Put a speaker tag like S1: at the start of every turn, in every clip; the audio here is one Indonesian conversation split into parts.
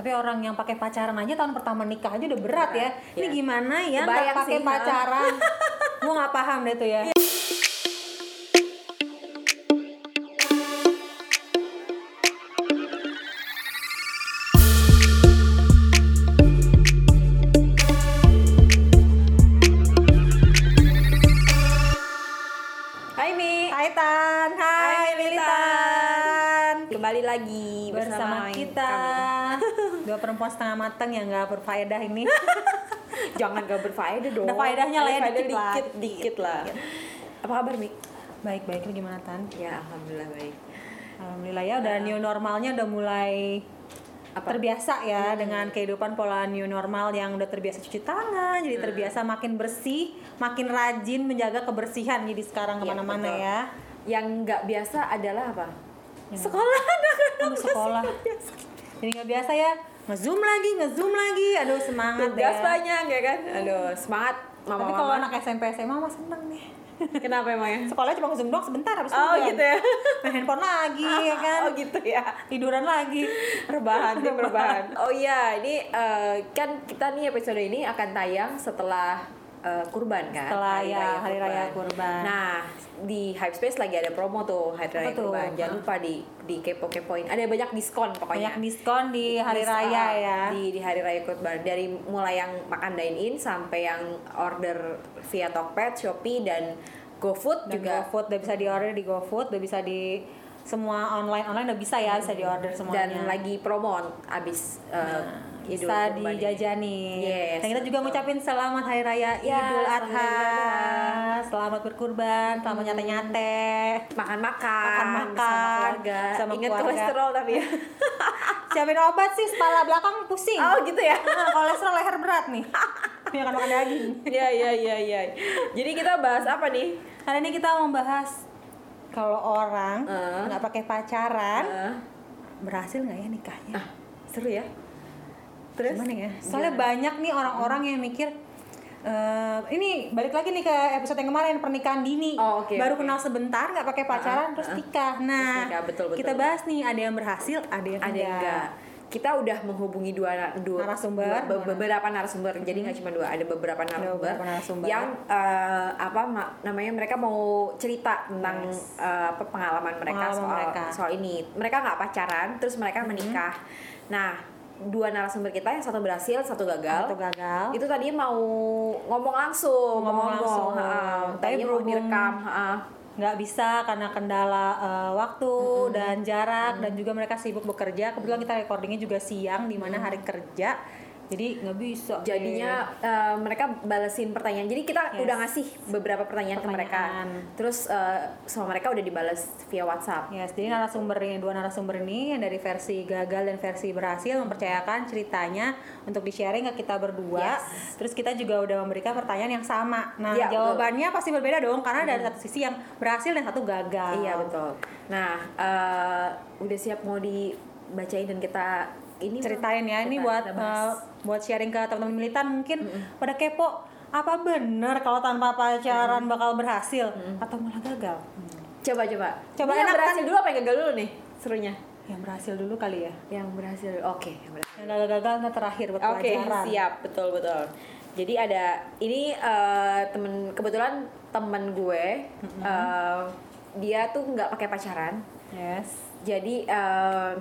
S1: Tapi orang yang pakai pacaran aja tahun pertama nikah aja udah berat ya. Ini
S2: Iya.
S1: gimana ya nggak pakai pacaran? Gua nggak paham deh tuh ya. Perempuan setengah matang yang nggak berfaedah ini.
S2: Jangan gak berfaedah dong.
S1: Ada faedahnya lah ya,
S2: faedah
S1: dikit lah.
S2: dikit, dikit lah. Apa kabar Mi?
S1: Baik baik lu gimana Tan?
S2: Ya alhamdulillah baik.
S1: Alhamdulillah ya udah new normalnya udah mulai
S2: Apa?
S1: terbiasa ya dengan kehidupan pola new normal yang udah terbiasa cuci tangan jadi terbiasa makin bersih makin rajin menjaga kebersihan jadi sekarang
S2: Iya,
S1: ke mana-mana
S2: betul.
S1: ya
S2: Yang nggak biasa adalah apa?
S1: Ya.
S2: Sekolah anak-anak
S1: sekolah jadi nggak biasa ya ngezoom lagi ngezoom lagi aduh semangat
S2: Tugas
S1: ya
S2: banyak ya kan? Aduh semangat
S1: tapi kalau anak SMP SMA mah seneng nih
S2: Kenapa emangnya?
S1: sekolahnya cuma ngezoom doang sebentar habis itu
S2: Oh gitu ya?
S1: main handphone lagi ya kan
S2: Oh gitu ya?
S1: tiduran lagi
S2: Rebahan, tim rebahan. Oh iya, ini eh, kan kita nih episode ini akan tayang setelah eh, kurban kan?
S1: Setelah, ya, hari raya kurban.
S2: Nah, di Hypespace lagi ada promo tuh hari raya
S1: Apa tuh?
S2: kurban. Jangan lupa di di kepo-kepoin. Ada banyak diskon pokoknya.
S1: banyak diskon di hari
S2: Dis-
S1: raya ya
S2: Di di hari raya kurban dari mulai yang makan dine in sampai yang order via Tokped, Shopee dan GoFood
S1: dan
S2: juga
S1: GoFood udah bisa di order di GoFood udah bisa di semua online online udah bisa ya bisa di order semuanya
S2: dan lagi promo abis eh,
S1: Nah,
S2: Idul
S1: bisa
S2: Kurban
S1: dijajani
S2: Yes,
S1: dan kita juga ngucapin selamat hari raya
S2: Ya,
S1: Idul Adha selamat berkurban selamat nyate nyate
S2: makan-makan
S1: Makan-makan
S2: bersama keluarga.
S1: sama
S2: Ingat
S1: keluarga.
S2: kolesterol tapi ya.
S1: siapin obat sih kepala belakang pusing
S2: oh gitu ya.
S1: Nah, kolesterol leher berat nih ini akan makan daging
S2: Iya iya iya iya. Jadi kita bahas apa nih?
S1: hari ini kita mau bahas kalau orang
S2: Eh.
S1: nggak pakai pacaran
S2: Eh,
S1: berhasil nggak ya nikahnya
S2: ah, seru ya. Terus
S1: Gimana ya? Soalnya
S2: Gimana?
S1: banyak nih orang-orang yang mikir eh ini balik lagi nih ke episode yang kemarin pernikahan dini.
S2: Oh, oke,
S1: Baru
S2: oke.
S1: kenal sebentar nggak pakai pacaran
S2: Ah,
S1: terus
S2: ah.
S1: nikah. Nah,
S2: Terus nikah, betul, betul.
S1: kita bahas nih ada yang berhasil, ada yang
S2: ada yang enggak. Kita udah menghubungi dua dua
S1: Narasumber.
S2: dua- be- beberapa narasumber. Jadi nggak cuma dua, ada beberapa narasumber,
S1: beberapa narasumber.
S2: yang eh, apa ma- namanya mereka mau cerita tentang
S1: Yes.
S2: apa pengalaman mereka
S1: Pengalaman
S2: soal
S1: mereka.
S2: soal ini. Mereka nggak pacaran, terus mereka menikah. Nah, dua narasumber kita yang satu berhasil, satu gagal.
S1: Satu gagal.
S2: Itu tadinya mau ngomong langsung,
S1: Ngomong langsung.
S2: ha,
S1: Tapi
S2: tadinya mau
S1: berhubung-
S2: direkam, ha.
S1: nggak bisa karena kendala eh, waktu dan jarak dan juga mereka sibuk bekerja. Kebetulan kita recordingnya juga siang di mana hari kerja. Jadi nggak bisa.
S2: Jadinya eh, mereka balesin pertanyaan. Jadi kita
S1: Yes.
S2: udah ngasih beberapa pertanyaan, ke mereka.
S1: Pertanyaan.
S2: Terus eh, sama mereka udah dibales via WhatsApp.
S1: Yes, jadi narasumber ini dua narasumber ini yang dari versi gagal dan versi berhasil mempercayakan ceritanya untuk di sharing ke kita berdua.
S2: Yes.
S1: Terus kita juga udah memberikan pertanyaan yang sama. Nah,
S2: betul.
S1: jawabannya pasti berbeda dong karena dari satu sisi yang berhasil dan satu gagal.
S2: Iya betul. Nah, eh, udah siap mau dibacain dan kita ini
S1: Ceritain ya ini buat uh, buat sharing ke teman-teman militan mungkin pada kepo apa bener kalau tanpa pacaran bakal berhasil atau malah gagal?
S2: coba coba.
S1: Coba
S2: Ini yang
S1: enak
S2: berhasil
S1: kan?
S2: dulu apa yang gagal dulu nih serunya?
S1: Yang berhasil dulu kali ya.
S2: Yang berhasil. Oke, yang berhasil.
S1: Yang gagal-gagal nanti terakhir buat
S2: Oke,
S1: pelajaran.
S2: siap, betul betul. Jadi ada ini eh, temen kebetulan temen gue eh, dia tuh nggak pakai pacaran.
S1: Yes.
S2: Jadi em,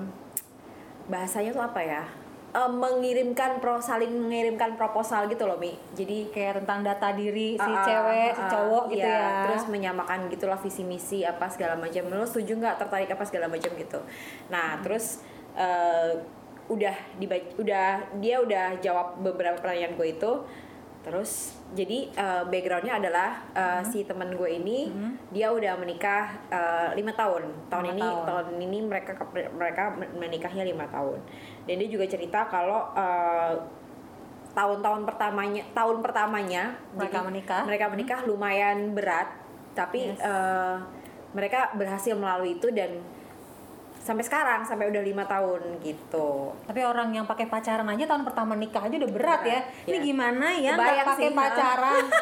S2: bahasanya tuh apa ya? Em, mengirimkan pro saling mengirimkan proposal gitu loh mi. Jadi
S1: kayak tentang data diri si
S2: ah,
S1: cewek, si
S2: ah,
S1: cowok gitu
S2: iya,
S1: ya.
S2: Terus menyamakan gitulah visi misi apa segala macam. Lo setuju nggak tertarik apa segala macam gitu. Nah terus eh, udah dibaca, udah dia udah jawab beberapa pertanyaan gue itu. Terus jadi eh, backgroundnya adalah eh, si teman gue ini dia udah menikah eh, lima tahun. Tahun
S1: Lima
S2: ini
S1: tahun.
S2: tahun ini mereka mereka menikahnya lima tahun. Dan dia juga cerita kalau eh, tahun-tahun pertamanya tahun pertamanya
S1: Mereka
S2: jadi
S1: menikah.
S2: mereka menikah lumayan berat tapi
S1: Yes.
S2: eh, mereka berhasil melalui itu dan sampai sekarang sampai udah lima tahun gitu
S1: Tapi orang yang pakai pacaran aja tahun pertama nikah aja udah berat ya.
S2: Berat,
S1: Ini
S2: iya.
S1: gimana ya nggak pakai pacaran?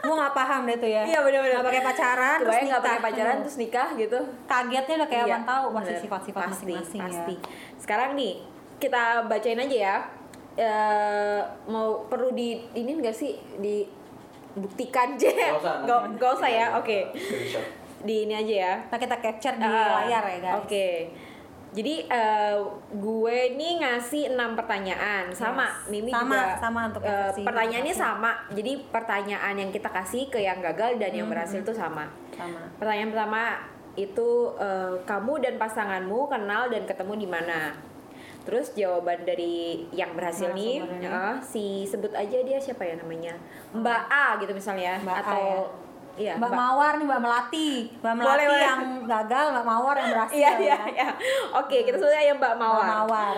S1: Gua nggak paham deh tuh ya.
S2: Iya, bener-bener.
S1: Nggak pakai pacaran terus
S2: Kebayang nggak
S1: nikah.
S2: pakai pacaran terus nikah gitu
S1: kagetnya udah kayak
S2: Iya,
S1: awan tahu
S2: bener.
S1: sifat-sifat
S2: Pasti,
S1: masing-masing
S2: pasti.
S1: ya.
S2: sekarang nih kita bacain aja ya. Eh, mau perlu di ini enggak sih dibuktikan aja?
S3: Nggak usah, nanti.
S2: nggak usah ya. Oke.
S3: Screenshot.
S2: Di ini aja ya.
S1: Nah, kita capture di
S2: Ah,
S1: layar ya guys.
S2: Oke. Jadi eh, gue nih ngasih enam pertanyaan sama
S1: Yes.
S2: Mimi
S1: Sama,
S2: juga.
S1: sama untuk versi
S2: pertanyaannya sama. Jadi pertanyaan yang kita kasih ke yang gagal dan yang
S1: Hmm,
S2: berhasil tuh sama.
S1: Sama.
S2: Pertanyaan pertama itu eh, kamu dan pasanganmu kenal dan ketemu di mana? Terus jawaban dari yang berhasil nih,
S1: Narasumbernya.
S2: eh, si sebut aja dia siapa ya namanya, Mbak A gitu misalnya,
S1: Mbak A
S2: atau iya
S1: Mbak Mawar nih Mbak Melati, Mbak Melati
S2: Boleh, boleh.
S1: yang gagal, Mbak Mawar yang berhasil.
S2: Iya iya
S1: ya.
S2: iya. Oke kita sebut aja Mbak
S1: Mbak
S2: Mawar.
S1: Mawar.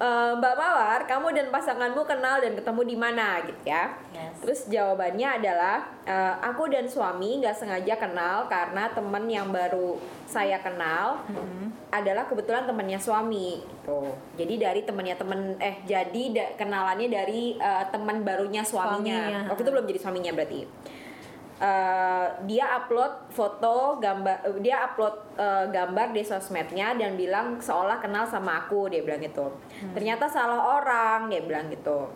S2: Eh, Mbak Mawar, kamu dan pasanganmu kenal dan ketemu di mana gitu ya?
S1: Yes.
S2: Terus jawabannya adalah eh, aku dan suami nggak sengaja kenal karena teman yang baru saya kenal
S1: Mm-hmm.
S2: adalah kebetulan temannya suami gitu. Jadi dari temannya temen eh jadi da- kenalannya dari eh, teman barunya suaminya.
S1: Suaminya.
S2: Waktu itu belum jadi suaminya berarti. Eh, dia upload foto gambar eh, dia upload eh, gambar di sosmednya dan bilang seolah kenal sama aku dia bilang gitu ternyata salah orang dia bilang gitu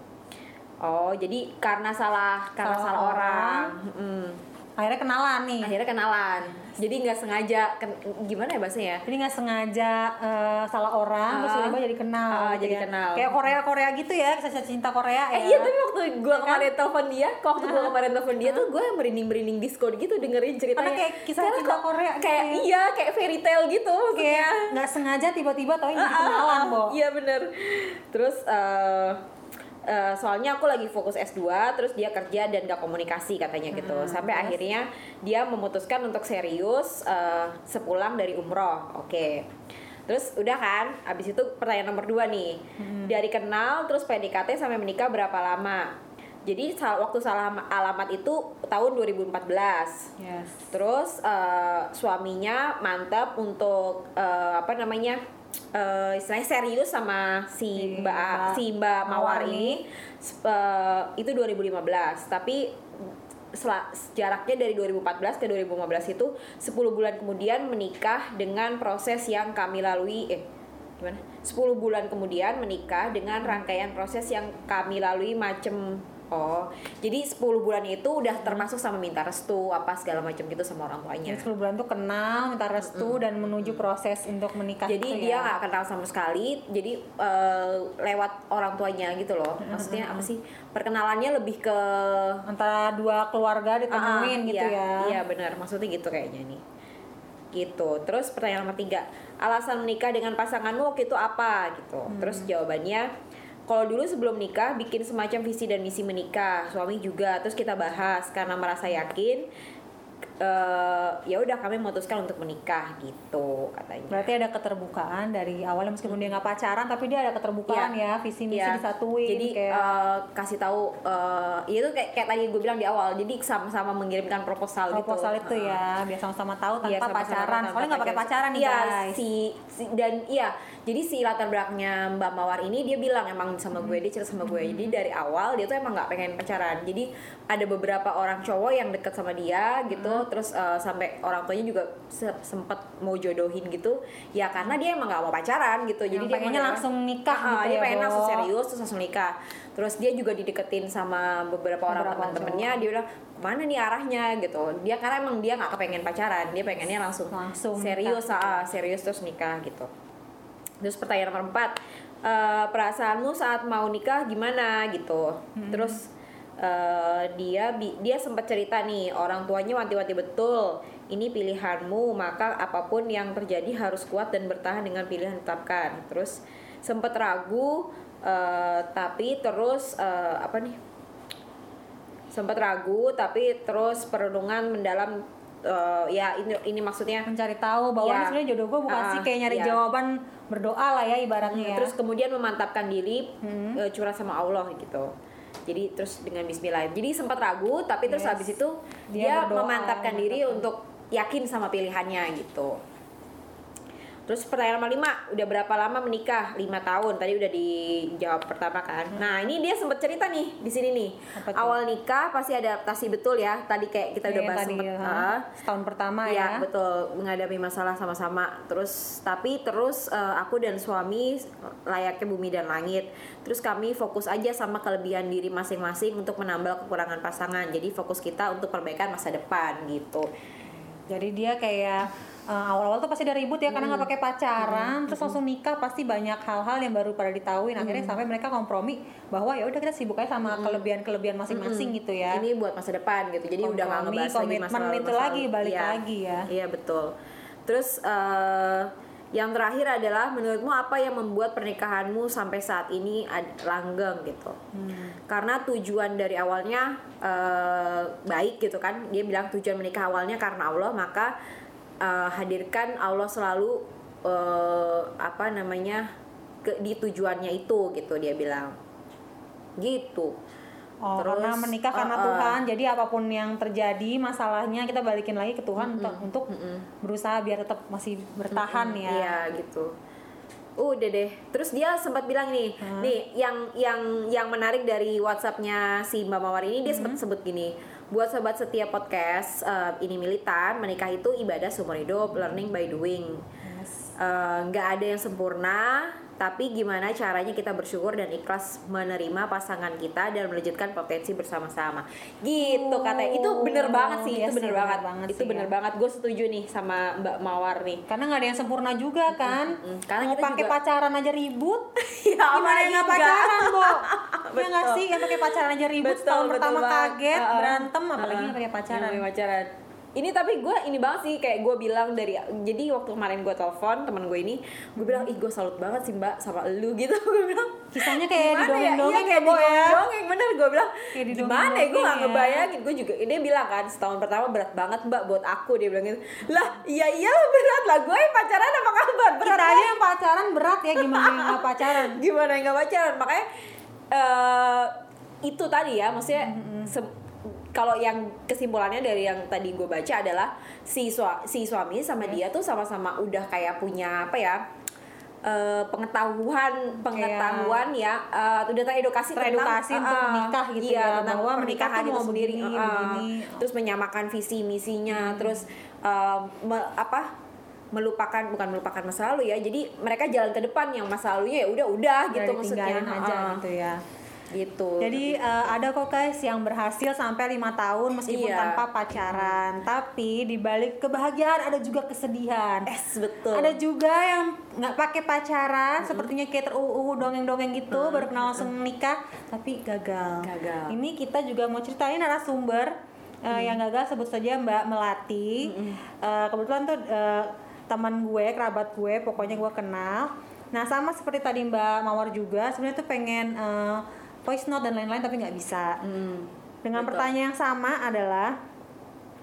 S2: oh jadi karena salah karena
S1: Salah
S2: salah, orang,
S1: orang.
S2: Mm.
S1: Akhirnya kenalan nih.
S2: akhirnya kenalan jadi nggak sengaja ken- gimana ya bahasanya
S1: Jadi nggak sengaja eh, salah orang, terus
S2: Ah.
S1: tiba-tiba jadi kenal.
S2: Ah,
S1: gitu
S2: jadi
S1: ya.
S2: kenal.
S1: Kayak Korea Korea gitu ya, kisah cinta Korea ya.
S2: Eh iya tapi waktu gue kemarin telepon dia, waktu gue kemarin telepon dia tuh gue merinding merinding disco gitu dengerin ceritanya.
S1: Karena kayak kisah
S2: Karena
S1: cinta Korea gitu
S2: Kayak
S1: ya.
S2: iya kayak fairy tale gitu
S1: kayak
S2: maksudnya.
S1: nggak sengaja tiba-tiba tau ini
S2: Ah, ah,
S1: kenalan,
S2: ah,
S1: Bo.
S2: Iya bener Terus eh, eh, soalnya aku lagi fokus S2 terus dia kerja dan gak komunikasi katanya gitu.
S1: Hmm,
S2: Sampai
S1: terus?
S2: akhirnya dia memutuskan untuk serius eh, sepulang dari umroh. Oke. Terus udah kan, abis itu pertanyaan nomor dua nih.
S1: Hmm.
S2: Dari kenal terus PDKT sampai menikah berapa lama? Jadi waktu salah alamat itu tahun 2014.
S1: Yes.
S2: Terus eh, suaminya mantap untuk eh, apa namanya eh, istilahnya serius sama si
S1: Si
S2: Mbak
S1: Mbak
S2: si Mbak Mawar
S1: Mawar
S2: ini eh, itu 2015 tapi jaraknya dari 2014 ke 2015 itu 10 bulan kemudian menikah dengan proses yang kami lalui eh gimana? 10 bulan kemudian menikah dengan rangkaian proses yang kami lalui macem oh jadi 10 bulan itu udah termasuk sama minta restu apa segala macam gitu sama orang tuanya?
S1: Jadi 10 bulan tuh kenal, minta restu dan menuju proses untuk menikah.
S2: jadi
S1: itu
S2: dia
S1: ya.
S2: nggak kenal sama sekali jadi eh, lewat orang tuanya gitu loh. Maksudnya apa sih? Perkenalannya lebih ke
S1: antara dua keluarga ditemuin
S2: Ah,
S1: gitu
S2: iya,
S1: ya.
S2: iya benar. Maksudnya gitu kayaknya nih. Gitu. Terus pertanyaan nomor tiga alasan menikah dengan pasanganmu waktu itu apa? Gitu.
S1: Hmm.
S2: terus jawabannya kalau dulu sebelum nikah bikin semacam visi dan misi menikah. Suami juga. Terus kita bahas karena merasa yakin eh, ya udah kami memutuskan untuk menikah gitu katanya
S1: Berarti ada keterbukaan dari awalnya meskipun dia nggak pacaran tapi dia ada keterbukaan ya, visi misi
S2: Iya.
S1: disatuin
S2: jadi
S1: kayak
S2: eh, kasih tahu eh, ya itu kayak, kayak tadi gue bilang di awal jadi sama-sama mengirimkan proposal,
S1: proposal
S2: gitu
S1: itu ya, biar sama-sama tahu tanpa
S2: Iya, sama-sama
S1: pacaran.
S2: tanpa
S1: Soalnya nggak pakai pacaran nih
S2: iya,
S1: guys.
S2: si, si- dan iya jadi si latar belakangnya Mbak Mawar ini dia bilang emang sama gue dia cerita sama gue
S1: Hmm.
S2: jadi dari awal dia tuh emang nggak pengen pacaran jadi ada beberapa orang cowok yang deket sama dia gitu
S1: Hmm.
S2: Terus eh, sampai orang tuanya juga se- sempet mau jodohin gitu. Ya karena dia emang nggak mau pacaran gitu. Jadi
S1: Yang
S2: dia
S1: pengennya
S2: emang-
S1: langsung nikah
S2: Ah,
S1: gitu
S2: dia
S1: ya,
S2: pengen
S1: Bo.
S2: langsung serius terus langsung nikah. Terus dia juga dideketin sama beberapa orang teman-temannya dia bilang mana nih arahnya? gitu. Dia karena emang dia nggak kepengen pacaran. Dia pengennya langsung
S1: Langsung
S2: serius
S1: nikah.
S2: ah, serius terus nikah gitu. Terus pertanyaan nomor empat eh, perasaanmu saat mau nikah gimana? gitu. Terus eh, dia dia sempat cerita nih orang tuanya wanti-wanti betul ini pilihanmu maka apa pun yang terjadi harus kuat dan bertahan dengan pilihan yang ditetapkan terus sempat ragu eh, tapi terus eh, apa nih sempat ragu tapi terus perenungan mendalam eh, ya ini ini maksudnya
S1: mencari tahu bahwa ini sebenarnya jodoh gue bukan
S2: Ah,
S1: sih kayak nyari
S2: iya.
S1: jawaban berdoa lah ya ibaratnya ya.
S2: terus kemudian memantapkan diri
S1: Hmm.
S2: eh, curhat sama Allah gitu jadi terus dengan Bismillah jadi sempat ragu tapi terus
S1: Yes.
S2: habis itu
S1: Dia
S2: dia, memantapkan diri
S1: memantapkan.
S2: untuk yakin sama pilihannya gitu Terus pertanyaan nomor lima, udah berapa lama menikah? Lima tahun. Tadi udah dijawab pertama kan. Nah ini dia sempat cerita nih di sini nih.
S1: Hmm.
S2: Awal nikah pasti adaptasi betul ya. Tadi kayak kita udah
S1: Kayak
S2: bahas
S1: tadi,
S2: sempet,
S1: ya,
S2: ah.
S1: setahun pertama
S2: Iya
S1: ya.
S2: betul menghadapi masalah sama-sama. Terus tapi terus eh, aku dan suami layaknya bumi dan langit. Terus kami fokus aja sama kelebihan diri masing-masing untuk menambal kekurangan pasangan. Jadi fokus kita untuk perbaikan masa depan gitu.
S1: Jadi dia kayak uh, awal-awal tuh pasti ada ribut ya karena nggak pakai pacaran, terus langsung nikah pasti banyak hal-hal yang baru pada ditahuin. Akhirnya sampai mereka kompromi bahwa ya udah kita sibuk aja sama kelebihan-kelebihan masing-masing gitu ya.
S2: Ini buat masa depan gitu. Jadi udah nggak
S1: Kompromi,
S2: ngebahas lagi
S1: komitmen
S2: masalah
S1: itu lagi, balik
S2: Iya.
S1: lagi ya.
S2: Iya betul. Terus eh, yang terakhir adalah menurutmu apa yang membuat pernikahanmu sampai saat ini langgeng gitu?
S1: Hmm.
S2: Karena tujuan dari awalnya eh, baik gitu kan. Dia bilang tujuan menikah awalnya karena Allah maka eh, hadirkan Allah selalu eh, apa namanya ke di tujuannya itu gitu dia bilang. Gitu.
S1: Oh,
S2: Terus,
S1: karena menikah karena
S2: uh, uh.
S1: Tuhan. Jadi apa pun yang terjadi, masalahnya kita balikin lagi ke Tuhan untuk untuk berusaha biar tetap masih bertahan ya.
S2: Iya gitu. Udah deh. Terus dia sempat bilang nih, nih yang yang yang menarik dari WhatsAppnya si Mbak Mawar ini dia sempat sebut gini. Buat sobat setiap podcast eh, ini militan, menikah itu ibadah seumur hidup, learning by doing.
S1: Yes.
S2: Eh, nggak ada yang sempurna tapi gimana caranya kita bersyukur dan ikhlas menerima pasangan kita dan melanjutkan potensi bersama-sama gitu
S1: Oh,
S2: katanya itu bener banget sih
S1: iya
S2: itu
S1: sih,
S2: bener, banget.
S1: banget
S2: itu
S1: sih
S2: bener
S1: ya.
S2: banget gue setuju nih sama Mbak Mawar nih
S1: Karena nggak ada yang sempurna juga kan.
S2: Mm-mm. Karena
S1: Mau pakai
S2: juga-
S1: pacaran aja ribut.
S2: ya
S1: Gimana yang pacaran, Bo? Ya nggak sih yang pakai pacaran aja ribut
S2: Betul,
S1: setahun
S2: betul
S1: pertama
S2: banget.
S1: kaget berantem apalagi nggak pakai pacaran.
S2: Pacaran ini tapi gue ini banget sih kayak gue bilang dari jadi waktu kemarin gue telepon teman gue ini gue bilang ih gue salut banget sih mbak sama lu gitu gue bilang
S1: Kisahnya kayak
S2: gimana ya?
S1: didongeng-dongeng
S2: iya, kayak
S1: ya, Bo, ya?
S2: didongeng bener gue bilang
S1: Kayak
S2: gimana ya gue
S1: didongeng-dongeng
S2: gak
S1: ya.
S2: ngebayangin gue juga dia bilang kan setahun pertama berat banget mbak buat aku dia bilang gitu lah iya iya berat lah gue yang pacaran apa kabar berat
S1: Kita aja yang pacaran berat ya gimana yang nggak pacaran.
S2: gimana yang gak pacaran makanya eh itu tadi ya maksudnya se- kalau yang kesimpulannya dari yang tadi gue baca adalah si sua- si suami sama dia tuh sama-sama udah kayak punya apa ya eh, pengetahuan pengetahuan ya eh, udah teredukasi
S1: Teredukasi
S2: tentang
S1: untuk
S2: eh,
S1: menikah gitu
S2: iya,
S1: ya,
S2: tentang
S1: bahwa menikah
S2: itu
S1: mau
S2: sendiri
S1: begini, begini.
S2: terus menyamakan visi misinya terus eh, me- apa melupakan bukan melupakan masa lalu ya jadi mereka jalan ke depan yang masa lalunya ya udah udah gitu maksudnya
S1: aja
S2: Ah,
S1: gitu ya.
S2: Gitu
S1: Jadi eh, ada kok guys yang berhasil sampai lima tahun meskipun
S2: Iya.
S1: tanpa pacaran. Tapi di balik kebahagiaan ada juga kesedihan.
S2: es betul
S1: Ada juga yang nggak pakai pacaran, sepertinya kayak teruu dongeng-dongeng gitu, baru kenal langsung nikah, tapi gagal.
S2: Gagal.
S1: Ini kita juga mau ceritain narasumber eh, yang gagal sebut saja Mbak Melati. Eh, kebetulan tuh eh, teman gue, kerabat gue, pokoknya gue kenal. Nah sama seperti tadi Mbak Mawar juga, sebenarnya tuh pengen eh, voice note dan lain-lain tapi nggak bisa.
S2: Hmm,
S1: Dengan
S2: betul.
S1: pertanyaan yang sama adalah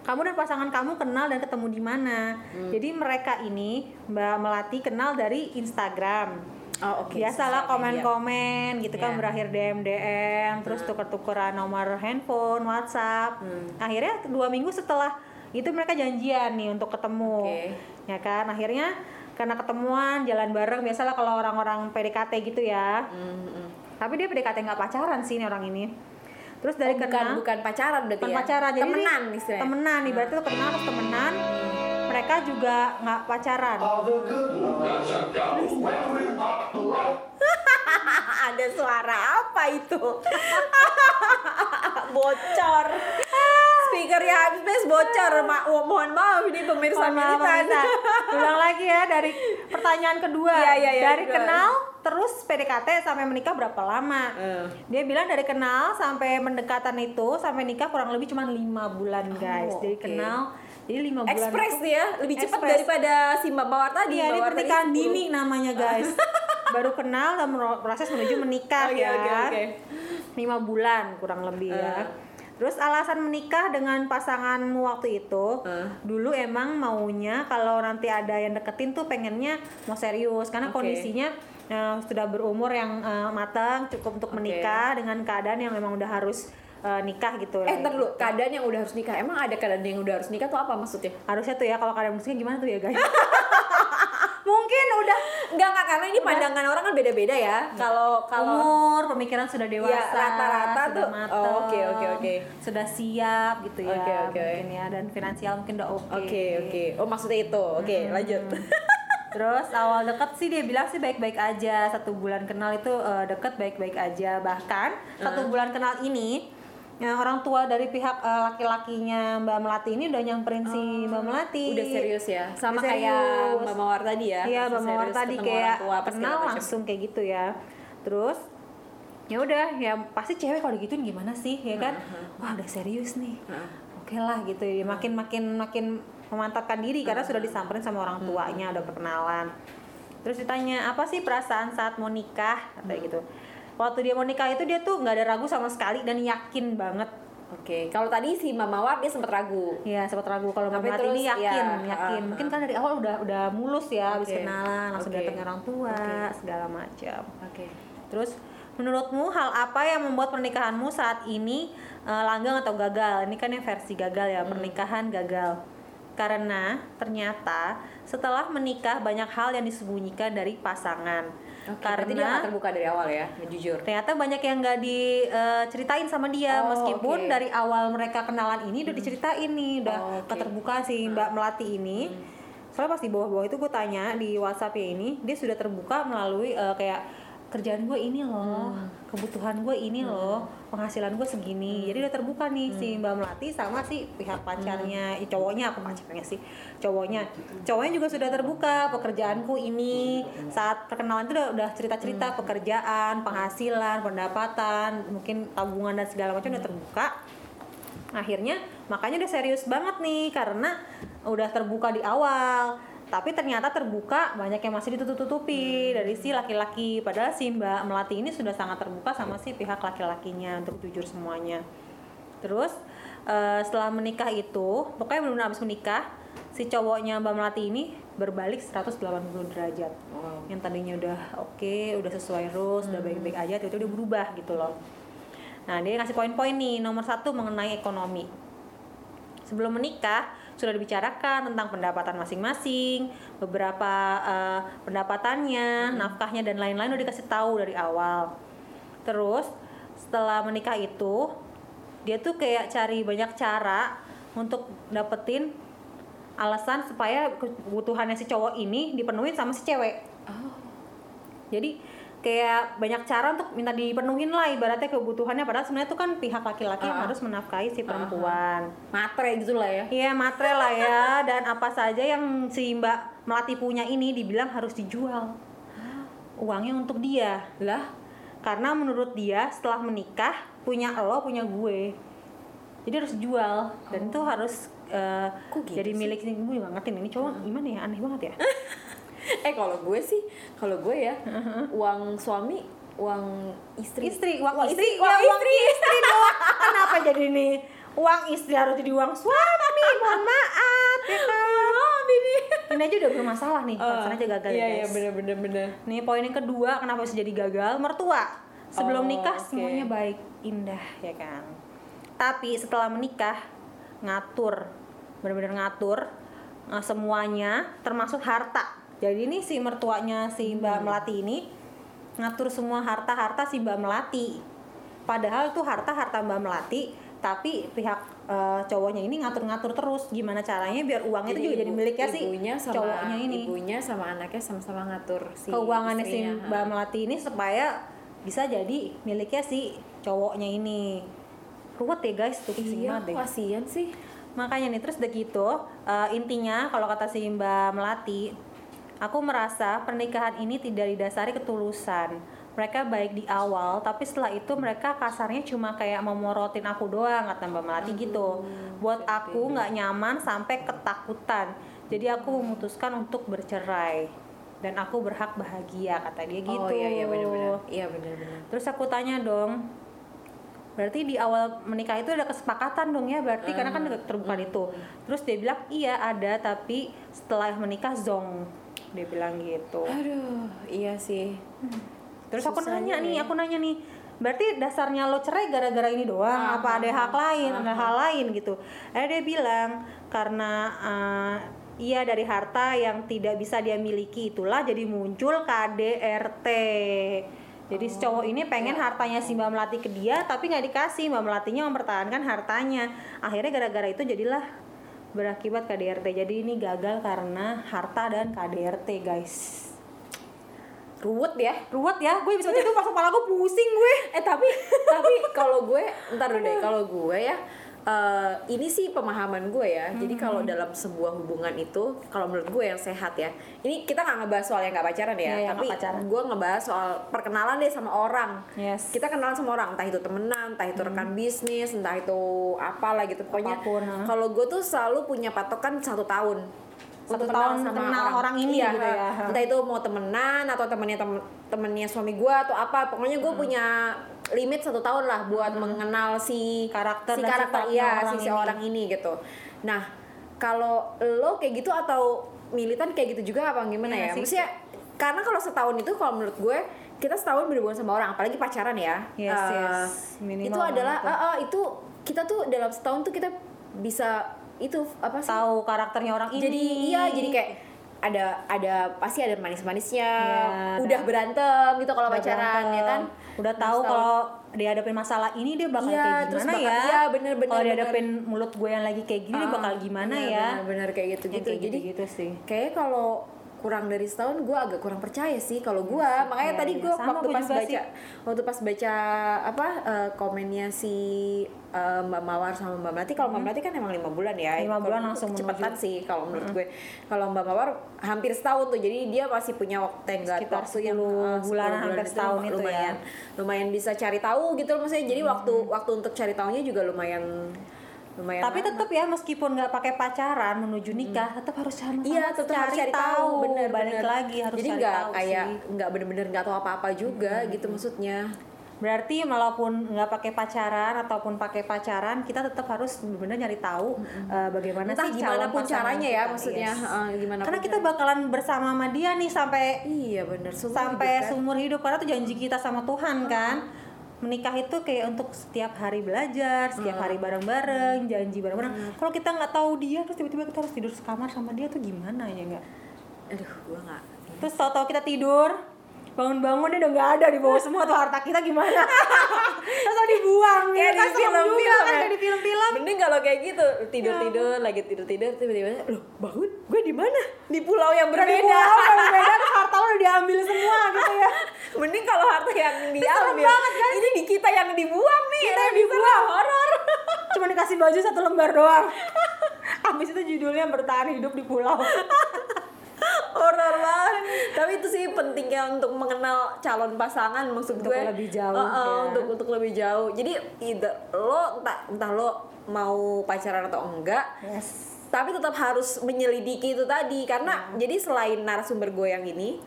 S1: kamu dan pasangan kamu kenal dan ketemu di mana?
S2: Hmm.
S1: Jadi mereka ini Mbak Melati kenal dari Instagram.
S2: oh oke
S1: Biasalah komen-komen gitu kan
S2: Iya.
S1: berakhir DM DM, terus tuker-tukeran nomor handphone, WhatsApp.
S2: Hmm.
S1: Akhirnya dua minggu setelah itu mereka janjian nih untuk ketemu.
S2: Oke.
S1: Ya kan? Akhirnya karena ketemuan jalan bareng biasalah kalau orang-orang PDKT gitu ya.
S2: Hmm, hmm.
S1: Tapi dia PDKT nggak pacaran sih ini orang ini. Terus dari
S2: Oh, bukan
S1: kenal
S2: bukan pacaran berarti
S1: bukan
S2: ya?
S1: pacaran. Jadi
S2: temenan istilahnya?
S1: temenan ibaratnya tuh kenal terus temenan mereka juga nggak pacaran.
S2: Ada suara apa itu? Bocor speakernya habis bocor Ma oh, mohon maaf ini pemirsa
S1: maaf,
S2: militan
S1: pemirsa. ulang lagi ya dari pertanyaan kedua
S2: Iya, iya, iya,
S1: dari
S2: kedua.
S1: kenal terus PDKT sampai menikah berapa lama
S2: Eh.
S1: dia bilang dari kenal sampai mendekatan itu sampai nikah kurang lebih cuma lima bulan guys
S2: Oh,
S1: jadi
S2: oke.
S1: kenal jadi lima bulan
S2: nih ya lebih cepat daripada si Mbak Mawar tadi
S1: Iya, ini pernikahan
S2: 10.
S1: dini namanya guys. Baru kenal dan proses menuju menikah
S2: Oke,
S1: ya.
S2: oke, oke.
S1: Lima bulan kurang lebih ya. Terus alasan menikah dengan pasanganmu waktu itu,
S2: Eh.
S1: dulu emang maunya kalau nanti ada yang deketin tuh pengennya mau serius karena
S2: Oke.
S1: kondisinya eh, sudah berumur yang eh, matang cukup untuk
S2: Oke.
S1: menikah dengan keadaan yang memang udah harus eh, nikah gitu.
S2: Eh, ntar dulu, keadaan yang udah harus nikah. Emang ada keadaan yang udah harus nikah tuh apa maksudnya?
S1: harusnya tuh ya kalau kalian musiknya gimana tuh ya guys mungkin udah
S2: Enggak enggak karena ini pandangan orang kan beda-beda ya. Kalau kalau
S1: umur pemikiran sudah dewasa
S2: Iya, rata-rata
S1: sudah
S2: tuh. Oh, oke, oke, oke.
S1: sudah siap gitu ya
S2: Oke, oke.
S1: mungkin ya dan finansial mungkin udah oke
S2: Oke, oke. Oh, maksudnya itu. Oke, lanjut.
S1: Terus awal deket sih dia bilang sih baik-baik aja satu bulan kenal itu eh, deket baik-baik aja bahkan satu bulan kenal ini yang orang tua dari pihak eh, laki-lakinya Mbak Melati ini udah nyamperin si Mbak Melati
S2: Udah serius ya. Sama
S1: Udah
S2: kayak
S1: serius.
S2: Mbak Mawar tadi ya.
S1: Iya, Mbak Mawar
S2: serius
S1: tadi kayak
S2: tua,
S1: kenal langsung kayak gitu ya. Terus ya udah ya pasti cewek kalau digituin gimana sih ya kan? Wah udah serius nih.
S2: Heeh.
S1: Oke lah gitu ya. Makin makin makin memantapkan diri karena sudah disamperin sama orang tuanya udah perkenalan. Terus ditanya apa sih perasaan saat mau nikah kayak gitu. Waktu dia mau nikah itu dia tuh nggak ada ragu sama sekali dan yakin banget.
S2: Oke, kalau tadi si Mbak Mawar dia sempat ragu.
S1: Iya sempat ragu kalau
S2: Tapi
S1: Melati ini
S2: terus,
S1: yakin,
S2: ya,
S1: yakin.
S2: ah,
S1: Mungkin kan dari awal udah udah mulus ya habis
S2: Oke.
S1: kenalan langsung
S2: Oke.
S1: datang orang tua
S2: Oke.
S1: segala macam.
S2: Oke.
S1: Terus menurutmu hal apa yang membuat pernikahanmu saat ini eh, langgeng atau gagal? Ini kan yang versi gagal ya,
S2: Hmm.
S1: pernikahan gagal. Karena ternyata setelah menikah banyak hal yang disembunyikan dari pasangan.
S2: Nggak
S1: Karena
S2: terbuka dari awal ya, jujur.
S1: ternyata banyak yang nggak diceritain sama dia
S2: Oh,
S1: meskipun
S2: oke.
S1: dari awal mereka kenalan ini udah diceritain nih udah
S2: Oh, oke.
S1: keterbukaan si Mbak Melati ini soalnya pas di bawah-bawah itu gue tanya di WhatsApp ya ini dia sudah terbuka melalui eh, kayak kerjaan gue ini loh kebutuhan gue ini loh penghasilan gue segini. Jadi udah terbuka nih si Mbak Melati sama si pihak pacarnya. Eh, cowoknya apa pacarnya sih? Cowoknya. Cowoknya juga sudah terbuka pekerjaanku ini. Saat perkenalan itu udah, udah cerita-cerita pekerjaan penghasilan pendapatan mungkin tabungan dan segala macam udah terbuka. Akhirnya makanya udah serius banget nih karena udah terbuka di awal tapi ternyata terbuka banyak yang masih ditutup-tutupi dari si laki-laki. Padahal si Mbak Melati ini sudah sangat terbuka sama si pihak laki-lakinya untuk jujur semuanya. Terus eh, setelah menikah itu pokoknya benar-benar habis menikah si cowoknya Mbak Melati ini berbalik 180 derajat.
S2: Wow.
S1: yang tadinya udah oke udah sesuai rules udah baik-baik aja tiba-tiba udah berubah gitu loh. Nah dia ngasih poin-poin nih. Nomor satu mengenai ekonomi. Sebelum menikah sudah dibicarakan tentang pendapatan masing-masing beberapa eh, pendapatannya nafkahnya dan lain-lain udah dikasih tahu dari awal. Terus setelah menikah itu dia tuh kayak cari banyak cara untuk dapetin alasan supaya kebutuhannya si cowok ini dipenuhin sama si cewek.
S2: Oh.
S1: jadi kayak banyak cara untuk minta dipenuhin lah ibaratnya kebutuhannya. Padahal sebenarnya itu kan pihak laki-laki yang
S2: Ah.
S1: harus menafkahi si perempuan.
S2: Matre gitu lah ya.
S1: iya matre lah ya. Dan apa saja yang si mbak melati punya ini dibilang harus dijual. Uangnya untuk dia.
S2: Lah,
S1: karena menurut dia setelah menikah punya lo punya gue. Jadi harus jual. Dan itu harus
S2: Kok gitu
S1: jadi
S2: sih?
S1: milik gue juga ngerti ini cowok gimana ya? Aneh banget ya
S2: eh kalau gue sih, kalau gue ya, uang suami, uang istri.
S1: istri uang
S2: Wah,
S1: istri
S2: istri,
S1: ya,
S2: uang
S1: uang istri. dong kenapa jadi nih uang istri harus jadi uang suami. Mohon maaf ya kan? Ini. Ini aja udah bermasalah nih. Alasan aja gagal
S2: Iya,
S1: ya
S2: iya,
S1: guys.
S2: bener, bener, bener.
S1: nih poin yang kedua kenapa bisa jadi gagal? Mertua. Sebelum
S2: Oh,
S1: nikah
S2: oke.
S1: semuanya baik indah ya kan? Tapi setelah menikah ngatur. Benar-benar ngatur eh, semuanya termasuk harta jadi ini si mertuanya si Mbak
S2: Hmm.
S1: Melati ini ngatur semua harta-harta si Mbak Melati padahal tuh harta-harta Mbak Melati tapi pihak eh, cowoknya ini ngatur-ngatur terus gimana caranya biar uangnya itu juga jadi
S2: ibu-
S1: miliknya si
S2: sama,
S1: cowoknya ini
S2: Ibunya sama anaknya sama-sama ngatur si
S1: keuangannya si. Mbak Melati ini supaya bisa jadi miliknya si cowoknya ini ruwet ya guys tuh
S2: Iya, kasihan sih.
S1: makanya nih terus udah gitu eh, intinya kalau kata si Mbak Melati aku merasa pernikahan ini tidak didasari ketulusan. Mereka baik di awal tapi setelah itu mereka kasarnya cuma kayak memorotin aku doang kata Mbak Melati gitu. Buat aku nggak nyaman sampai ketakutan. Jadi aku memutuskan untuk bercerai. Dan aku berhak bahagia kata dia gitu.
S2: Oh iya, iya benar-benar. Iya benar-benar.
S1: Terus aku tanya dong, berarti di awal menikah itu ada kesepakatan dong ya berarti? Karena kan terbuka itu. Terus dia bilang iya ada tapi setelah menikah zong dia bilang gitu.
S2: Aduh, iya sih.
S1: Terus aku
S2: Susahnya
S1: nanya nih,
S2: ya.
S1: aku nanya nih, berarti dasarnya lo cerai gara-gara ini doang? apa ada hak lain, ada hal lain gitu? Eh dia bilang karena eh, Iya dari harta yang tidak bisa dia miliki itulah jadi muncul KDRT. Jadi si cowok ini pengen hartanya si Mbak Melati ke dia tapi nggak dikasih Mbak Melatinya mempertahankan hartanya. Akhirnya gara-gara itu jadilah berakibat KDRT. Jadi ini gagal karena harta dan KDRT guys.
S2: ruwet ya
S1: Ruwet ya, gue bisa itu pas kepala gue pusing gue.
S2: eh tapi tapi kalau gue ntar dulu deh kalau gue ya eh, ini sih pemahaman gue ya. Jadi
S1: Hmm.
S2: kalau dalam sebuah hubungan itu kalau menurut gue yang sehat ya. Ini kita nggak ngebahas soal yang nggak pacaran ya
S1: yang
S2: tapi
S1: pacaran.
S2: gue ngebahas soal perkenalan deh sama orang.
S1: Yes.
S2: kita kenalan sama orang entah itu temenan entah itu rekan bisnis entah itu apalah gitu. Pokoknya kalau gue tuh selalu punya patokan satu tahun.
S1: Satu
S2: kenal
S1: tahun kenal orang. ini
S2: Iya,
S1: gitu ya.
S2: entah itu mau temenan atau temennya temen temennya suami gue atau apa pokoknya gue
S1: Hmm.
S2: punya limit satu tahun lah buat mengenal si
S1: Karakter
S2: si karakter iya
S1: orang
S2: si
S1: ini.
S2: seorang ini gitu nah kalau lo kayak gitu atau militan kayak gitu juga apa gimana
S1: Iya
S2: ya
S1: sih.
S2: maksudnya karena kalau setahun itu kalau menurut gue kita setahun berhubungan sama orang apalagi pacaran ya
S1: Yes,
S2: Eh,
S1: yes. Minimal
S2: itu adalah eh, eh, itu kita tuh dalam setahun tuh kita bisa itu apa sih
S1: Tahu karakternya orang ini.
S2: jadi iya jadi kayak ada ada pasti ada manis-manisnya.
S1: Iya,
S2: udah berantem gitu kalau pacaran ya kan?
S1: udah tahu kalau dihadapin masalah ini dia bakal
S2: Iya,
S1: kayak gimana
S2: bakal-
S1: ya?
S2: iya, bener, bener,
S1: kalau
S2: bener.
S1: dihadapin mulut gue yang lagi kayak gini dia
S2: Ah,
S1: bakal gimana
S2: iya,
S1: ya?
S2: bener-bener kayak gitu gitu
S1: kayak
S2: jadi
S1: gitu sih.
S2: kayak kalau kurang dari setahun gue agak kurang percaya sih kalau gue makanya
S1: Iya,
S2: tadi
S1: iya.
S2: gue
S1: Sama
S2: waktu
S1: gue
S2: pas baca
S1: sih.
S2: waktu pas baca apa eh, komennya si eh, Mbak Mawar sama Mbak Melati kalau Mbak Melati kan emang lima bulan ya
S1: Hmm. Lima bulan
S2: itu
S1: langsung menuju.
S2: sih kalau menurut gue kalau Mbak Mawar hampir setahun tuh jadi dia masih punya waktu tenggat
S1: Sekitar
S2: waktu yang
S1: 10
S2: 10
S1: bulanan hampir
S2: itu
S1: setahun itu ya.
S2: lumayan lumayan bisa cari tahu gitu loh maksudnya jadi waktu
S1: Hmm.
S2: waktu untuk cari tahunya juga lumayan lumayan
S1: tapi tetap ya meskipun nggak pakai pacaran menuju nikah tetap harus sama
S2: Iya, tetap harus cari tahu, bener
S1: balik
S2: bener.
S1: lagi harus
S2: Jadi
S1: cari
S2: nggak
S1: tahu
S2: kayak nggak bener-bener nggak tahu apa-apa juga gitu maksudnya.
S1: berarti walaupun nggak pakai pacaran ataupun pakai pacaran kita tetap harus benar-benar nyari tahu eh, bagaimana
S2: Entah
S1: sih
S2: gimana pun caranya ya
S1: kita.
S2: maksudnya,
S1: Yes.
S2: heeh, gimana
S1: karena kita
S2: caranya.
S1: bakalan bersama sama dia nih sampai
S2: Iya seumur
S1: sampai
S2: hidup kan.
S1: seumur hidup karena itu janji kita sama Tuhan kan menikah itu kayak untuk setiap hari belajar setiap hari bareng-bareng janji bareng-bareng. Kalau kita nggak tahu dia terus tiba-tiba kita harus tidur sekamar sama dia tuh gimana ya nggak?
S2: Aduh, gua nggak.
S1: terus tahu-tahu kita tidur bangun-bangun udah nggak ada di bawah semua tuh harta kita gimana terus tau dibuang
S2: Kayak
S1: ya
S2: di film-film
S1: kan
S2: ya.
S1: di film-film
S2: Mending kalau kayak gitu tidur tidur lagi tidur tidur tiba-tiba loh bangun gue di mana di pulau yang
S1: udah di
S2: berbeda.
S1: pulau yang berbeda terus harta lo udah diambil semua gitu ya
S2: Mending kalau harta yang diambil.
S1: banget, kan?
S2: Ini di kita yang dibuang nih.
S1: Kita yang dibuang.
S2: horor.
S1: cuma dikasih baju satu lembar doang abis itu judulnya bertahan hidup di pulau
S2: horor banget. Tapi itu sih pentingnya untuk mengenal calon pasangan maksud
S1: Untuk
S2: gue.
S1: lebih jauh,
S2: Uh-uh,
S1: ya.
S2: untuk untuk lebih jauh. Jadi either lo entah entah lo mau pacaran atau enggak
S1: yes.
S2: tapi tetap harus menyelidiki itu tadi. Karena
S1: Iya.
S2: jadi selain narasumber gue yang ini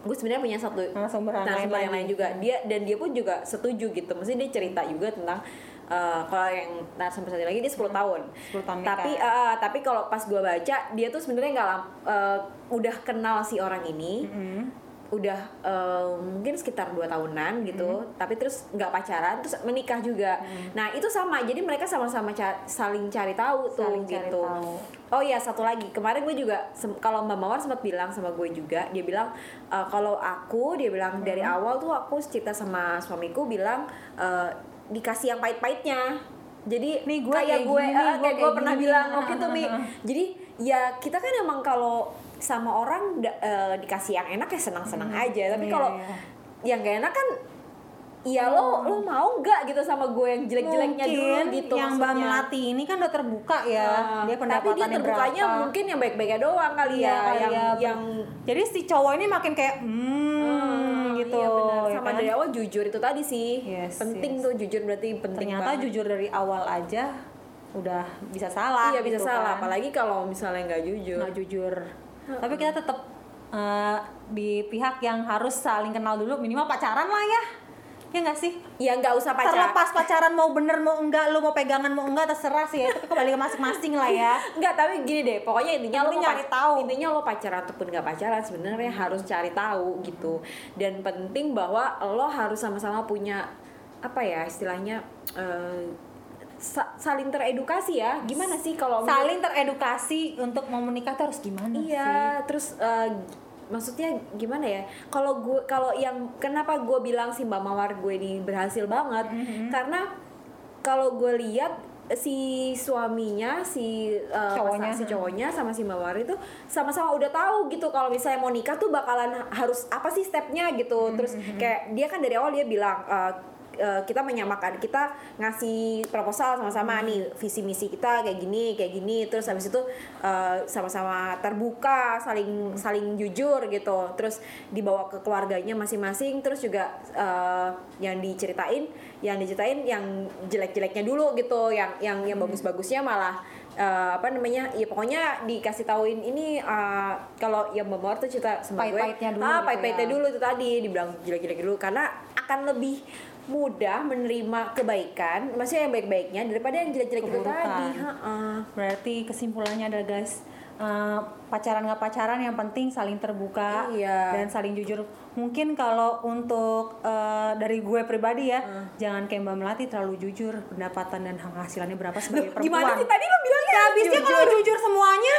S2: gue sebenarnya punya satu
S1: Narasumber
S2: narasumber yang lain juga. Dia dan dia pun juga setuju gitu. Mesti dia cerita juga tentang uh, kalau yang narasumber satu lagi dia 10 tahun.
S1: 10 tahun
S2: tapi uh, tapi kalau pas gue baca dia tuh sebenarnya nggak uh, udah kenal si orang ini. Udah uh, mungkin sekitar dua tahunan gitu. Tapi terus nggak pacaran terus menikah juga. Nah itu sama. Jadi mereka sama-sama ca- saling cari tahu tuh
S1: Saling cari
S2: gitu.
S1: tahu.
S2: Oh iya satu lagi. Kemarin gue juga kalau Mbak Mawar sempat bilang sama gue juga dia bilang e, kalau aku dia bilang dari awal tuh aku cerita sama suamiku bilang e, dikasih yang pahit-pahitnya jadi
S1: Nih, gue
S2: kayak
S1: kayak
S2: gue
S1: gini, gue
S2: kayak gue
S1: kayak
S2: pernah
S1: gini.
S2: bilang waktu itu mi jadi ya kita kan emang kalau sama orang eh, dikasih yang enak ya senang-senang aja tapi
S1: Iya,
S2: kalau
S1: iya.
S2: yang gak enak kan Iya lo lo mau nggak gitu sama gue yang jelek-jeleknya dulu gitu
S1: yang Mbak
S2: maksudnya.
S1: Melati ini kan udah terbuka ya
S2: Ah,
S1: dia
S2: tapi dia terbukanya
S1: berapa.
S2: mungkin yang baik-baiknya doang kali
S1: Iya,
S2: ya
S1: kali
S2: yang
S1: ya.
S2: yang
S1: jadi si cowok ini makin kayak hmm,
S2: Hmm,
S1: gitu
S2: iya benar.
S1: ya
S2: sama
S1: kan?
S2: dari awal jujur itu tadi sih
S1: Yes,
S2: penting
S1: yes.
S2: tuh jujur berarti penting
S1: ternyata
S2: banget.
S1: jujur dari awal aja udah bisa salah
S2: iya bisa
S1: gitu
S2: salah
S1: kan.
S2: apalagi kalau misalnya nggak jujur
S1: nggak jujur tapi kita tetap eh, di pihak yang harus saling kenal dulu minimal pacaran lah ya ya nggak sih
S2: ya nggak usah pacaran
S1: terlepas pacaran mau bener mau enggak lu mau pegangan mau enggak terserah sih ya tapi kembali ke masing-masing lah ya
S2: Nggak, tapi gini deh, pokoknya intinya
S1: nyari
S2: pac-
S1: tahu.
S2: Intinya lo pacaran ataupun nggak pacaran sebenarnya harus cari tahu gitu. Dan penting bahwa lo harus sama-sama punya apa ya istilahnya eh, sa- saling teredukasi ya gimana sih kalau
S1: saling teredukasi untuk mau menikah tuh harus gimana sih?
S2: Iya, terus eh, maksudnya gimana ya? Kalau gue kalau yang kenapa gue bilang si Mbak Mawar gue ini berhasil banget
S1: Mm-hmm.
S2: karena kalau gue lihat si suaminya si eh,
S1: Cowoknya.
S2: si cowoknya sama si Mbak Mawar itu sama-sama udah tahu gitu kalau misalnya mau nikah tuh bakalan harus apa sih stepnya gitu terus kayak dia kan dari awal dia bilang eh, eh, kita menyamakan kita ngasih proposal sama-sama nih visi misi kita kayak gini kayak gini. Terus habis itu eh, sama-sama terbuka saling saling jujur gitu. Terus dibawa ke keluarganya masing-masing. Terus juga eh, yang diceritain yang diceritain yang jelek-jeleknya dulu gitu. Yang yang yang bagus-bagusnya malah eh, apa namanya ya pokoknya dikasih tauin ini eh, kalau yang Mawar tuh cerita sama gue.
S1: Pahit-pahitnya dulu
S2: ah
S1: gitu
S2: pahit-pahitnya
S1: ya.
S2: dulu itu tadi. Dibilang jelek-jelek dulu karena akan lebih mudah menerima kebaikan maksudnya yang baik-baiknya daripada yang jelek-jelek itu tadi Ha-ha.
S1: Berarti kesimpulannya ada guys eh, pacaran nggak pacaran yang penting saling terbuka
S2: Iya.
S1: dan saling jujur. Mungkin kalau untuk eh, dari gue pribadi ya,
S2: Hmm.
S1: jangan kayak Mbak Melati terlalu jujur pendapatan dan penghasilannya berapa sebagai perempuan.
S2: gimana sih tadi lo bilangnya
S1: Ya habisnya kalau jujur semuanya,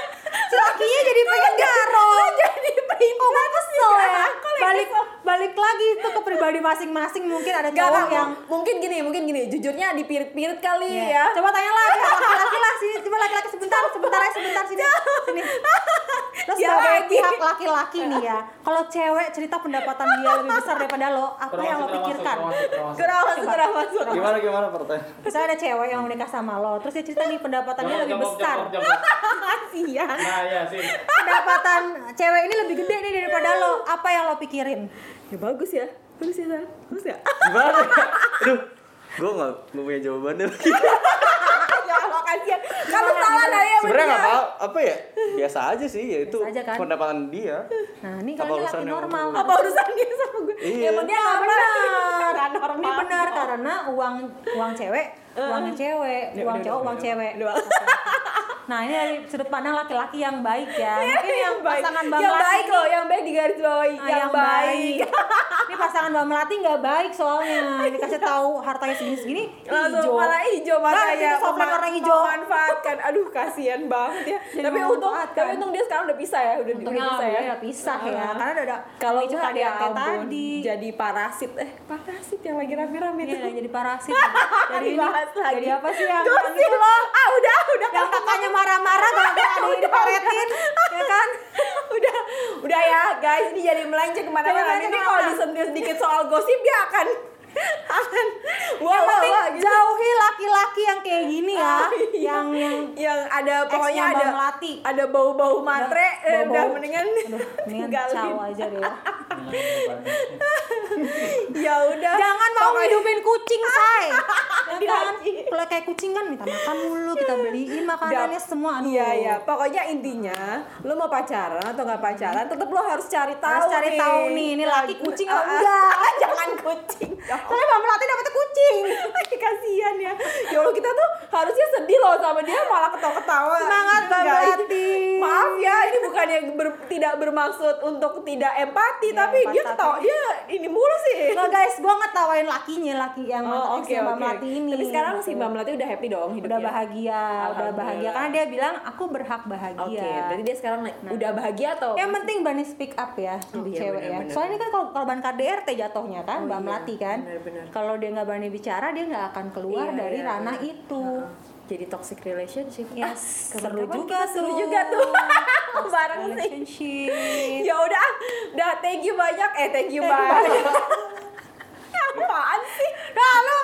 S1: lakinya jadi pengen garong.
S2: jadi
S1: Oh, gue kesel ya. Balik balik lagi itu ke pribadi masing-masing. Mungkin ada cowok
S2: gak,
S1: yang
S2: mungkin gini, mungkin gini, jujurnya dipirit-pirit kali
S1: Iya.
S2: ya.
S1: Coba tanya lagi laki-laki lah sini, coba laki-laki sebentar, sebentar aja sebentar sini. Sini. Sebagai
S2: lagi.
S1: pihak laki-laki nih ya, kalau cewek cerita pendapatan dia lebih besar daripada lo, apa yang lo pikirkan?
S2: Kurang masuk, kurang masuk.
S3: Gimana gimana pertanyaan?
S1: Misalnya ada cewek yang menikah sama lo, terus dia cerita nih pendapatannya lebih besar.
S2: Kasihan.
S3: Nah ya sih.
S1: Pendapatan cewek ini lebih gede nih daripada lo, apa yang lo pikirin?
S2: Ya bagus ya. Bagus ya. Bagus ya.
S3: Gimana? Aduh, gue nggak nggak punya jawabannya lagi.
S2: ya kasihan. Kalau salah lah ya.
S3: Sebenarnya nggak apa apa ya? Biasa aja sih, ya itu
S1: kan?
S3: pendapatan dia.
S1: Nah, ini
S3: Apa
S1: kan laki
S3: urusannya sama
S1: normal.
S3: gue?
S2: Apa urusan dia sama gue?
S3: Iya.
S2: Ya emang dia nggak
S1: benar.
S2: Nggak normal.
S1: Ini benar karena uang uang cewek, uangnya cewek,
S2: Ya,
S1: uang
S2: udah,
S1: cowok,
S2: udah,
S1: uang
S2: udah.
S1: cewek.
S2: Udah.
S1: Nah, ini dari sudut pandang laki-laki yang baik ya. Mungkin yang
S2: baik.
S1: pasangan Mbak
S2: yang baik loh, yang baik di garis bawahi.
S1: Ah,
S2: yang, baik.
S1: Ini pasangan Mbak Melati nggak baik soalnya. Dikasih tahu hartanya segini-segini
S2: langsung
S1: hijau.
S2: malah hijau
S1: Nah, itu softtek
S2: Mema-
S1: warna hijau.
S2: memanfaatkan aduh kasihan banget ya
S1: Jadi
S2: tapi untung tapi untung dia sekarang udah pisah ya udah
S1: Untungnya
S2: udah pisah ya
S1: alhamdulillah pisah ya.
S2: Heeh.
S1: Karena udah ada
S2: kalau
S1: itu
S2: ya
S1: KDRT
S2: ampun,
S1: tadi.
S2: jadi parasit eh parasit yang lagi rame-rame
S1: Iya,
S2: tuh
S1: jadi parasit. Jadi ini,
S2: Dibahas lagi.
S1: jadi apa sih yang,
S2: Gosip.
S1: itu loh?
S2: ah udah udah
S1: Yang kakaknya marah-marah gara-gara ada yang diparetin, ya kan?
S2: udah udah ya guys ini jadi melenceng ke
S1: mana-mana
S2: ini kalau disentil sedikit soal gosip dia akan wah
S1: Yang
S2: wah
S1: penting
S2: gitu
S1: jauhi laki-laki yang kayak gini ya,
S2: Ah, iya.
S1: yang yang
S2: yang ada pokoknya ada
S1: Melati.
S2: ada bau-bau matre eh, udah mendingan
S1: Aduh, mendingan
S2: tinggalin.
S1: caw aja deh ya.
S2: ya udah
S1: Jangan mau
S2: Pokoknya-
S1: hidupin kucing, say. Ya kan?
S2: Lagi.
S1: Kalau kayak kucing kan minta makan mulu, kita beliin makanannya
S2: Dap-
S1: semua. Aduh.
S2: Iya iya, pokoknya intinya lo mau pacaran atau nggak pacaran, tetap lo harus cari tahu.
S1: Harus cari
S2: nih.
S1: tahu nih, ini laki kucing apa
S2: Ah, ah.
S1: enggak.
S2: Jangan kucing.
S1: Soalnya Mbak Melati dapetnya kucing.
S2: Kasihan ya. Ya Allah kita tuh harusnya sedih loh sama dia malah ketawa-ketawa.
S1: Semangat Mbak. Melati.
S2: Maaf ya, ini bukannya ber- tidak bermaksud untuk tidak empati,
S1: Iya,
S2: tapi
S1: empati,
S2: dia
S1: tapi-
S2: ketawa dia ini mulu sih.
S1: Nggak guys, gue ngetawain lakinya, laki yang
S2: Oh,
S1: ex
S2: oke
S1: Mbak
S2: oke.
S1: Melati ini.
S2: Tapi sekarang si Mbak Melati udah happy dong hidupnya.
S1: udah bahagia, udah bahagia karena dia bilang aku berhak bahagia.
S2: Oke, berarti dia sekarang udah bahagia atau
S1: Yang penting berani speak up ya
S2: Oh, iya,
S1: cewek
S2: benar,
S1: ya. Soalnya ini kan kalau korban KDRT jatuhnya kan,
S2: Oh,
S1: Mbak
S2: iya,
S1: Melati kan. Kalau dia nggak berani bicara, dia nggak akan keluar
S2: Iya,
S1: dari
S2: iya,
S1: ranah
S2: benar.
S1: itu.
S2: Heeh. Jadi toxic relationship.
S1: Yes,
S2: Ah,
S1: seru juga
S2: kita seru
S1: tuh.
S2: juga tuh. Bareng sih. Ya udah, udah thank you banyak. Eh thank you banyak. Apaan sih?
S1: Nah, lu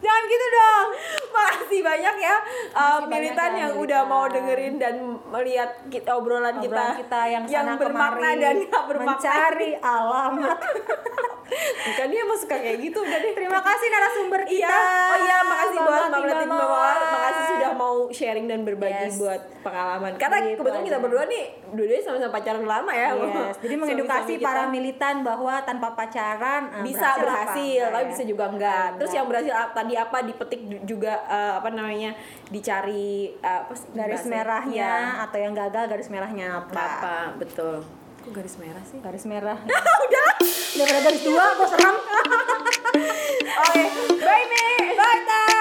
S1: jangan gitu dong.
S2: Makasih banyak ya uh, militan
S1: banyak ya,
S2: yang udah mau dengerin dan melihat kita obrolan,
S1: Obrolan kita yang sana
S2: bermakna
S1: kemari
S2: dan gak bermakna.
S1: mencari alamat.
S2: Bukan dia emang suka kayak gitu udah deh.
S1: Terima kasih narasumber kita.
S2: Iya, oh iya makasih
S1: Mbak
S2: buat Mbak Melati
S1: Mawar.
S2: Makasih sudah mau sharing dan berbagi
S1: Yes.
S2: buat pengalaman. Karena
S1: Gitu
S2: kebetulan kita
S1: aja.
S2: berdua nih dua-duanya sama-sama pacaran lama ya.
S1: Yes, jadi mengedukasi
S2: kita.
S1: para militan bahwa tanpa pacaran eh,
S2: bisa
S1: apa?
S2: berhasil,
S1: Enggak
S2: tapi
S1: ya?
S2: bisa juga enggak. Terus
S1: Enggak.
S2: yang berhasil ah, tadi apa dipetik ju- juga eh, apa namanya dicari eh, apa
S1: garis merahnya
S2: Iya.
S1: atau yang gagal garis merahnya apa?
S2: apa betul. Kok garis merah sih?
S1: Garis merah.
S2: Udah.
S1: Daripada garis dua, gue seram.
S2: Oke, bye nih.
S1: Bye, Teh.